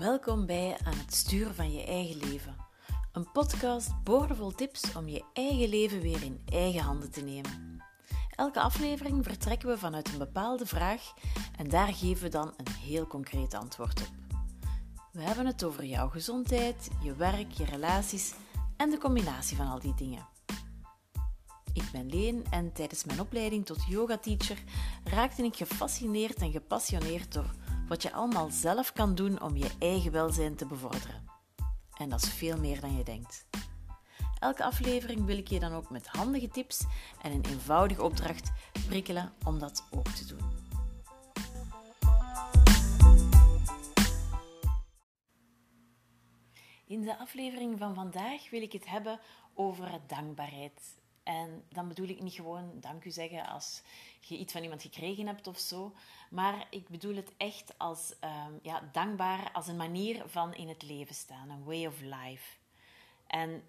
Welkom bij Aan het sturen van je eigen leven. Een podcast boordevol tips om je eigen leven weer in eigen handen te nemen. Elke aflevering vertrekken we vanuit een bepaalde vraag en daar geven we dan een heel concreet antwoord op. We hebben het over jouw gezondheid, je werk, je relaties en de combinatie van al die dingen. Ik ben Leen en tijdens mijn opleiding tot yoga-teacher raakte ik gefascineerd en gepassioneerd door wat je allemaal zelf kan doen om je eigen welzijn te bevorderen. En dat is veel meer dan je denkt. Elke aflevering wil ik je dan ook met handige tips en een eenvoudige opdracht prikkelen om dat ook te doen. In de aflevering van vandaag wil ik het hebben over dankbaarheid. En dan bedoel ik niet gewoon dank u zeggen als je iets van iemand gekregen hebt of zo. Maar ik bedoel het echt als um, ja, dankbaar als een manier van in het leven staan. Een way of life. En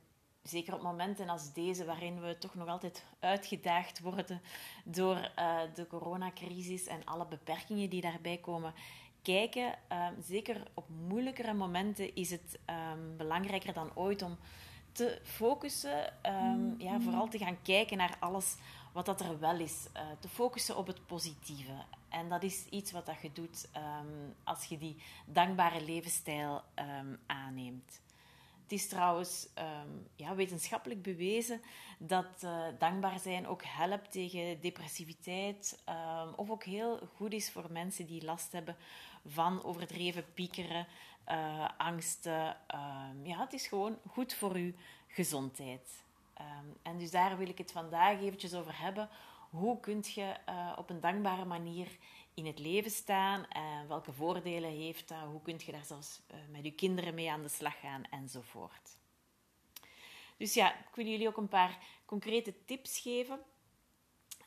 zeker op momenten als deze, waarin we toch nog altijd uitgedaagd worden door uh, de coronacrisis en alle beperkingen die daarbij komen. Kijken, um, zeker op moeilijkere momenten, is het um, belangrijker dan ooit om te focussen, um, ja, vooral te gaan kijken naar alles wat dat er wel is. Uh, te focussen op het positieve. En dat is iets wat dat je doet um, als je die dankbare levensstijl um, aanneemt. Het is trouwens ja, wetenschappelijk bewezen dat uh, dankbaar zijn ook helpt tegen depressiviteit. of ook heel goed is voor mensen die last hebben van overdreven piekeren, uh, angsten. Um, ja, het is gewoon goed voor uw gezondheid. Um, en dus daar wil ik het vandaag eventjes over hebben. Hoe kun je uh, op een dankbare manier in het leven staan? En welke voordelen heeft dat? Hoe kun je daar zelfs uh, met je kinderen mee aan de slag gaan? Enzovoort. Dus ja, ik wil jullie ook een paar concrete tips geven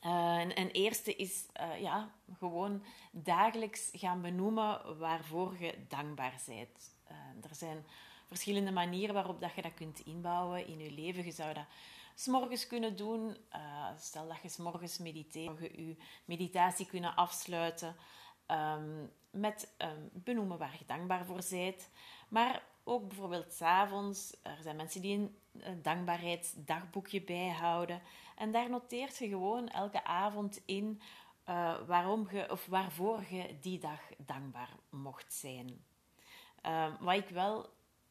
uh, en, en eerste is uh, ja, gewoon dagelijks gaan benoemen waarvoor je dankbaar bent. Uh, er zijn verschillende manieren waarop dat je dat kunt inbouwen in je leven. Je zou dat s'morgens kunnen doen. stel dat je s'morgens mediteert, je je meditatie kunnen afsluiten um, met um, benoemen waar je dankbaar voor bent. Maar ook bijvoorbeeld s'avonds. Er zijn mensen die een dankbaarheidsdagboekje bijhouden. En daar noteert je gewoon elke avond in uh, waarom of waarvoor je die dag dankbaar mocht zijn. Uh, wat ik wel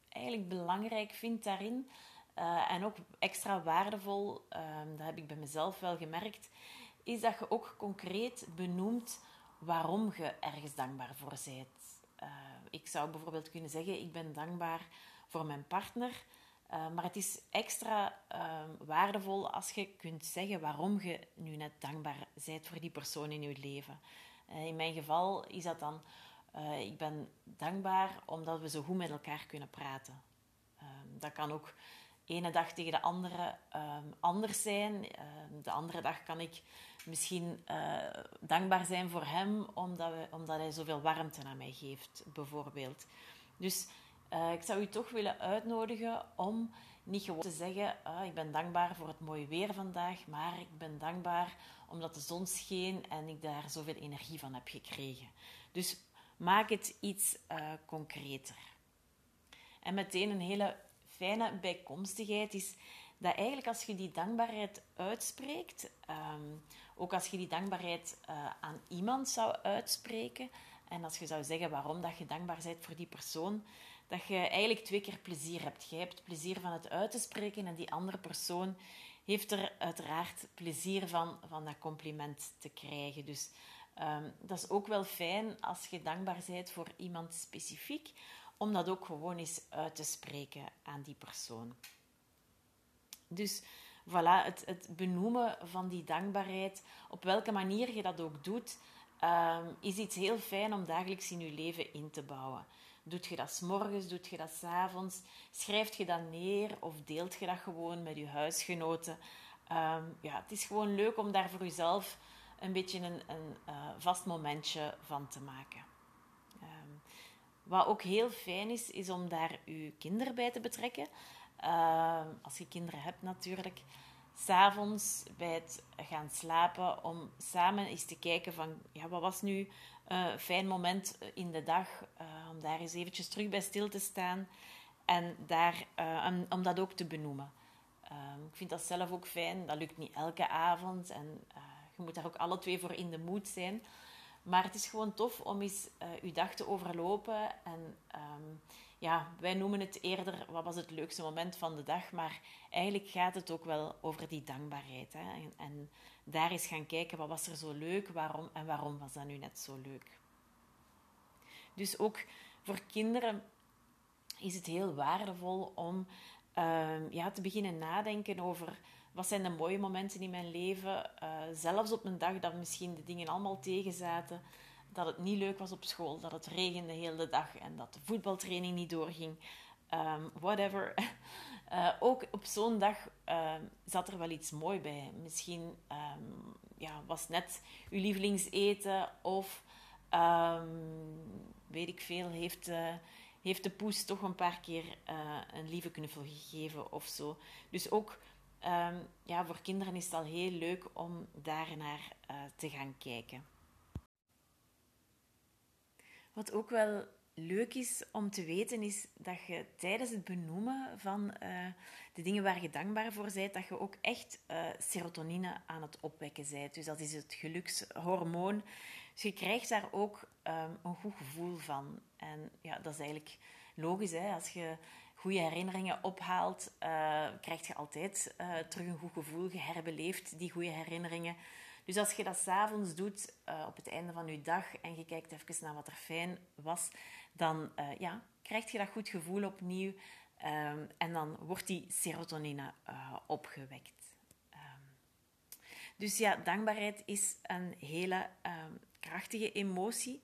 eigenlijk belangrijk vind daarin, uh, en ook extra waardevol, ehm, dat heb ik bij mezelf wel gemerkt, is dat je ook concreet benoemt waarom je ergens dankbaar voor bent. Ik zou bijvoorbeeld kunnen zeggen: Ik ben dankbaar voor mijn partner. Uh, maar het is extra uh, waardevol als je kunt zeggen waarom je nu net dankbaar bent voor die persoon in je leven. Uh, in mijn geval is dat dan: ik ben dankbaar omdat we zo goed met elkaar kunnen praten. Ehm, dat kan ook ene dag tegen de andere ehm, anders zijn. Ehm, de andere dag kan ik misschien dankbaar zijn voor hem omdat, we, omdat hij zoveel warmte aan mij geeft, bijvoorbeeld. Dus uh, ik zou u toch willen uitnodigen om niet gewoon te zeggen: ah, Ik ben dankbaar voor het mooie weer vandaag, maar ik ben dankbaar omdat de zon scheen en ik daar zoveel energie van heb gekregen. Dus maak het iets uh, concreter. En meteen een hele fijne bijkomstigheid is dat eigenlijk als je die dankbaarheid uitspreekt, um, ook als je die dankbaarheid uh, aan iemand zou uitspreken, en als je zou zeggen waarom dat je dankbaar bent voor die persoon, dat je eigenlijk twee keer plezier hebt. Je hebt plezier van het uit te spreken en die andere persoon heeft er uiteraard plezier van, van dat compliment te krijgen. Dus um, dat is ook wel fijn als je dankbaar bent voor iemand specifiek, om dat ook gewoon eens uit te spreken aan die persoon. Dus voilà, het, het benoemen van die dankbaarheid, op welke manier je dat ook doet, um, is iets heel fijn om dagelijks in je leven in te bouwen. Doet je dat s morgens, doet je dat s avonds, schrijft je dat neer of deelt je dat gewoon met je huisgenoten. Um, ja, het is gewoon leuk om daar voor jezelf een beetje een, een uh, vast momentje van te maken. Um, wat ook heel fijn is, is om daar je kinderen bij te betrekken. Uh, als je kinderen hebt natuurlijk. S'avonds bij het gaan slapen om samen eens te kijken van ja, wat was nu een fijn moment in de dag om daar eens eventjes terug bij stil te staan en daar, om, om dat ook te benoemen. Ehm, ik vind dat zelf ook fijn. Dat lukt niet elke avond en je moet daar ook alle twee voor in de moed zijn. Maar het is gewoon tof om eens uw dag te overlopen. En um, ja, wij noemen het eerder wat was het leukste moment van de dag. Maar eigenlijk gaat het ook wel over die dankbaarheid. Hè? En, en daar eens gaan kijken wat was er zo leuk waarom, en waarom was dat nu net zo leuk. Dus ook voor kinderen is het heel waardevol om uh, ja, te beginnen nadenken over wat zijn de mooie momenten in mijn leven? Uh, zelfs op een dag dat misschien de dingen allemaal tegenzaten. Dat het niet leuk was op school, dat het regende de hele dag en dat de voetbaltraining niet doorging. Um, whatever. Uh, ook op zo'n dag uh, zat er wel iets mooi bij. Misschien um, ja, was net uw lievelingseten of weet ik veel, heeft, uh, heeft de poes toch een paar keer een lieve knuffel gegeven of zo. Dus ook ja, voor kinderen is het al heel leuk om daarnaar te gaan kijken. Wat ook wel leuk is om te weten, is dat je tijdens het benoemen van uh, de dingen waar je dankbaar voor bent, dat je ook echt uh, serotonine aan het opwekken bent. Dus dat is het gelukshormoon. Dus je krijgt daar ook um, een goed gevoel van. En ja, dat is eigenlijk logisch. Hè? Als je goede herinneringen ophaalt, uh, krijg je altijd terug een goed gevoel. Je herbeleeft die goede herinneringen. Dus als je dat s'avonds doet, uh, op het einde van je dag, en je kijkt even naar wat er fijn was, dan ja, krijg je dat goed gevoel opnieuw. Um, en dan wordt die serotonine opgewekt. Um, dus ja, dankbaarheid is een hele um, krachtige emotie.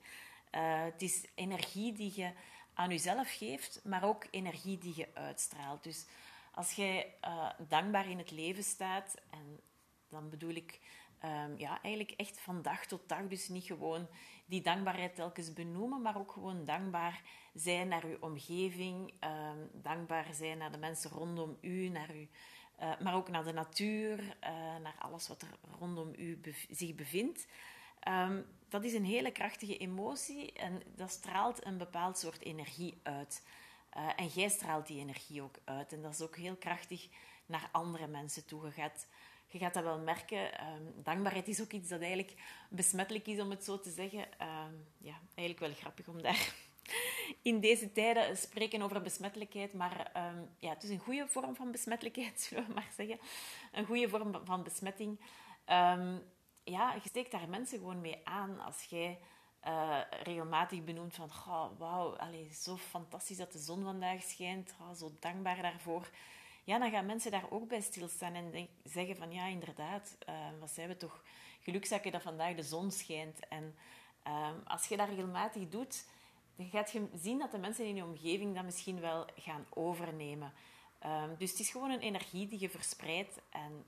het is energie die je aan jezelf geeft, maar ook energie die je uitstraalt. Dus als jij uh, dankbaar in het leven staat, en dan bedoel ik um, ja, eigenlijk echt van dag tot dag, dus niet gewoon die dankbaarheid telkens benoemen, maar ook gewoon dankbaar zijn naar uw omgeving, um, dankbaar zijn naar de mensen rondom u, naar u, uh, maar ook naar de natuur, uh, naar alles wat er rondom u zich bevindt. Um, dat is een hele krachtige emotie en dat straalt een bepaald soort energie uit. Uh, en jij straalt die energie ook uit. En dat is ook heel krachtig naar andere mensen toe. Je gaat dat wel merken. Um, dankbaarheid is ook iets dat eigenlijk besmettelijk is, om het zo te zeggen. Um, ja, eigenlijk wel grappig om daar in deze tijden spreken over besmettelijkheid. Maar um, ja, het is een goede vorm van besmettelijkheid, zullen we maar zeggen. Een goede vorm van besmetting. Ja, je steekt daar mensen gewoon mee aan als jij uh, regelmatig benoemt van wauw, zo fantastisch dat de zon vandaag schijnt, oh, zo dankbaar daarvoor. Ja, dan gaan mensen daar ook bij stilstaan en zeggen van ja, inderdaad, uh, wat zijn we toch gelukzakken dat vandaag de zon schijnt. En uh, als je dat regelmatig doet, dan gaat je zien dat de mensen in je omgeving dat misschien wel gaan overnemen. Um, dus het is gewoon een energie die je verspreidt en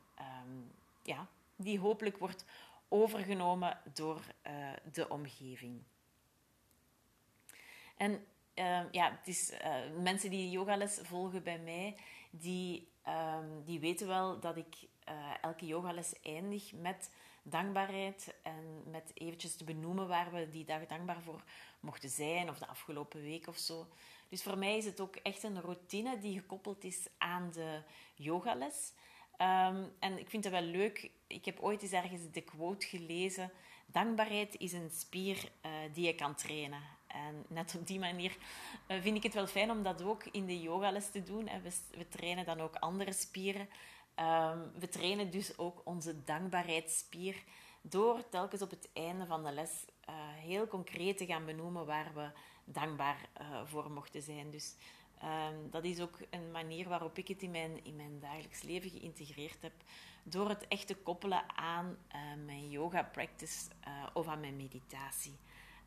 ja, die hopelijk wordt overgenomen door uh, de omgeving. En ja, het is, uh, mensen die yogales volgen bij mij, die, um, die weten wel dat ik elke yogales eindig met dankbaarheid en met eventjes te benoemen waar we die dag dankbaar voor mochten zijn, of de afgelopen week of zo. Dus voor mij is het ook echt een routine die gekoppeld is aan de yogales. Um, en ik vind het wel leuk. Ik heb ooit eens ergens de quote gelezen: Dankbaarheid is een spier uh, die je kan trainen. En net op die manier uh, vind ik het wel fijn om dat ook in de yogales te doen. We, we, trainen dan ook andere spieren. Um, we trainen dus ook onze dankbaarheidsspier door telkens op het einde van de les uh, heel concreet te gaan benoemen waar we dankbaar voor mochten zijn. Dus Um, dat is ook een manier waarop ik het in mijn, in mijn dagelijks leven geïntegreerd heb. Door het echt te koppelen aan mijn yoga practice of aan mijn meditatie.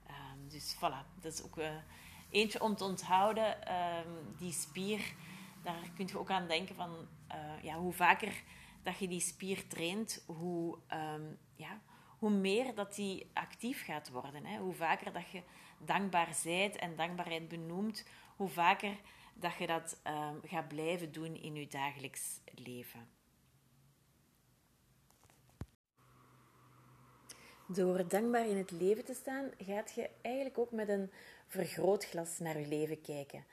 Um, dus voilà, dat is ook uh, eentje om te onthouden. Um, die spier, daar kun je ook aan denken van ja, hoe vaker dat je die spier traint, hoe, ja, hoe meer dat die actief gaat worden. Hè? Hoe vaker dat je dankbaar zijt en dankbaarheid benoemt, hoe vaker dat je dat gaat blijven doen in je dagelijks leven. Door dankbaar in het leven te staan, gaat je eigenlijk ook met een vergrootglas naar je leven kijken.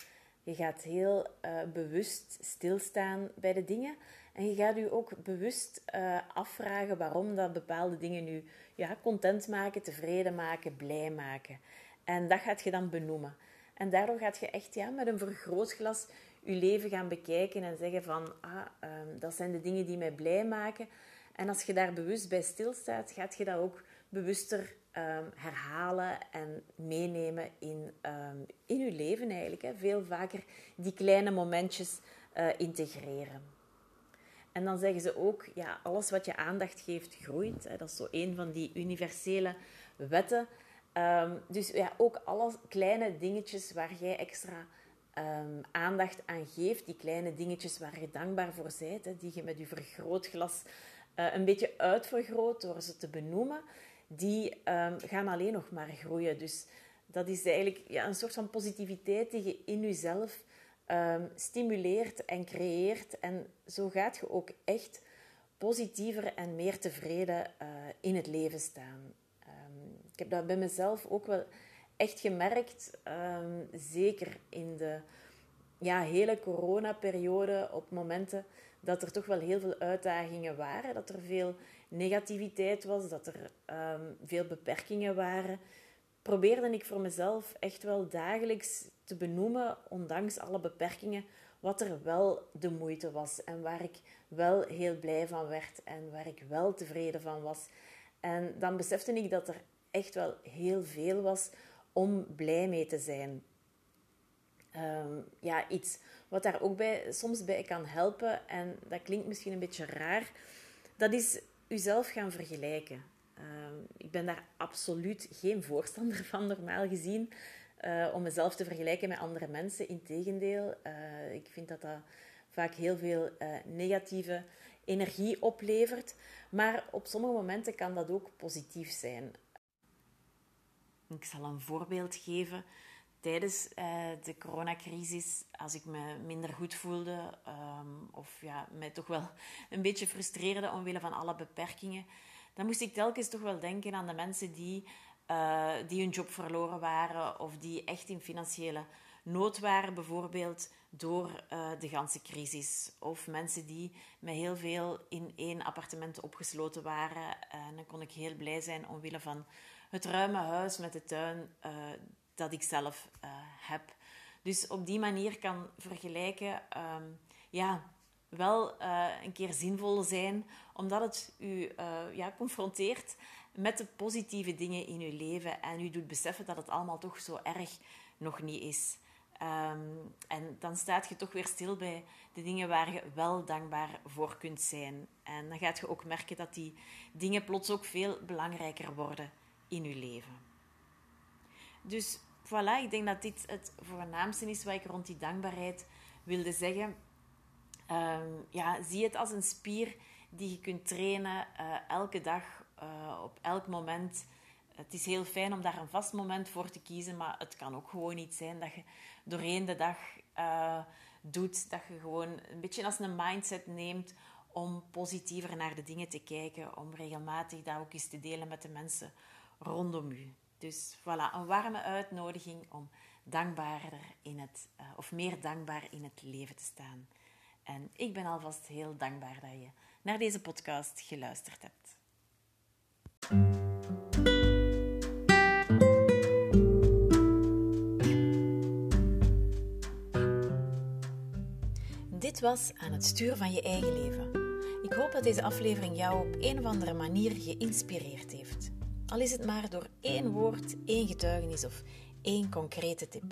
Je gaat heel uh, bewust stilstaan bij de dingen en je gaat je ook bewust uh, afvragen waarom dat bepaalde dingen nu ja, content maken, tevreden maken, blij maken. En dat gaat je dan benoemen. En daardoor gaat je echt ja, met een vergrootglas je leven gaan bekijken en zeggen van ah, um, dat zijn de dingen die mij blij maken. En als je daar bewust bij stilstaat, gaat je dat ook bewuster um, herhalen en meenemen in, um, in je leven eigenlijk. Hè. Veel vaker die kleine momentjes uh, integreren. En dan zeggen ze ook, ja, alles wat je aandacht geeft, groeit. Hè. Dat is zo een van die universele wetten. Um, dus ja, ook alle kleine dingetjes waar jij extra aandacht aan geeft, die kleine dingetjes waar je dankbaar voor bent, hè, die je met je vergrootglas uh, een beetje uitvergroot door ze te benoemen, die um, gaan alleen nog maar groeien. Dus dat is eigenlijk ja, een soort van positiviteit die je in jezelf um, stimuleert en creëert. En zo gaat je ook echt positiever en meer tevreden uh, in het leven staan. Um, ik heb dat bij mezelf ook wel echt gemerkt, zeker in de ja, hele coronaperiode, op momenten dat er toch wel heel veel uitdagingen waren, dat er veel negativiteit was, dat er um, veel beperkingen waren, probeerde ik voor mezelf echt wel dagelijks te benoemen, ondanks alle beperkingen, wat er wel de moeite was en waar ik wel heel blij van werd en waar ik wel tevreden van was. En dan besefte ik dat er echt wel heel veel was om blij mee te zijn. Um, ja, iets wat daar ook bij, soms bij kan helpen, en dat klinkt misschien een beetje raar, dat is uzelf gaan vergelijken. Uh, ik ben daar absoluut geen voorstander van, normaal gezien, uh, om mezelf te vergelijken met andere mensen. Integendeel, uh, ik vind dat dat vaak heel veel uh, negatieve energie oplevert. Maar op sommige momenten kan dat ook positief zijn. Ik zal een voorbeeld geven. Tijdens uh, de coronacrisis, als ik me minder goed voelde, um, of ja, mij toch wel een beetje frustreerde omwille van alle beperkingen, dan moest ik telkens toch wel denken aan de mensen die, uh, die hun job verloren waren of die echt in financiële nood waren, bijvoorbeeld door uh, de ganse crisis. Of mensen die met heel veel in één appartement opgesloten waren. En dan kon ik heel blij zijn omwille van het ruime huis met de tuin dat ik zelf uh, heb. Dus op die manier kan vergelijken, um, ja, wel uh, een keer zinvol zijn, omdat het u ja, confronteert met de positieve dingen in uw leven en u doet beseffen dat het allemaal toch zo erg nog niet is. Um, en dan staat je toch weer stil bij de dingen waar je wel dankbaar voor kunt zijn. En dan gaat je ook merken dat die dingen plots ook veel belangrijker worden in je leven. Dus voilà, ik denk dat dit het voornaamste is wat ik rond die dankbaarheid wilde zeggen. Um, ja, zie het als een spier die je kunt trainen uh, elke dag, uh, op elk moment. Het is heel fijn om daar een vast moment voor te kiezen, maar het kan ook gewoon iets zijn dat je doorheen de dag uh, doet. Dat je gewoon een beetje als een mindset neemt om positiever naar de dingen te kijken, om regelmatig dat ook eens te delen met de mensen rondom u. Dus voilà, een warme uitnodiging om dankbaarder in het, uh, of meer dankbaar in het leven te staan. En ik ben alvast heel dankbaar dat je naar deze podcast geluisterd hebt. Dit was aan het sturen van je eigen leven. Ik hoop dat deze aflevering jou op een of andere manier geïnspireerd heeft. Al is het maar door één woord, één getuigenis of één concrete tip.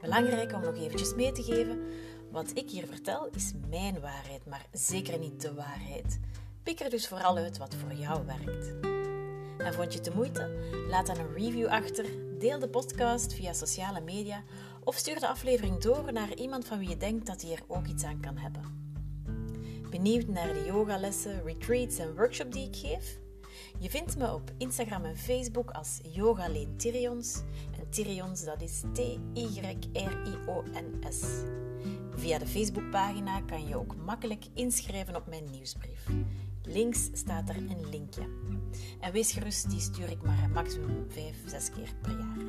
Belangrijk om nog eventjes mee te geven, wat ik hier vertel is mijn waarheid, maar zeker niet de waarheid. Pik er dus vooral uit wat voor jou werkt. En vond je het de moeite? Laat dan een review achter, deel de podcast via sociale media of stuur de aflevering door naar iemand van wie je denkt dat hij er ook iets aan kan hebben. Benieuwd naar de yogalessen, retreats en workshop die ik geef? Je vindt me op Instagram en Facebook als Yogaleen Tyrions. En Tyrions, dat is T-Y-R-I-O-N-S. Via de Facebookpagina kan je ook makkelijk inschrijven op mijn nieuwsbrief. Links staat er een linkje. En wees gerust, die stuur ik maar maximum 5, 6 keer per jaar.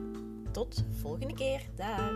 Tot volgende keer. Dag!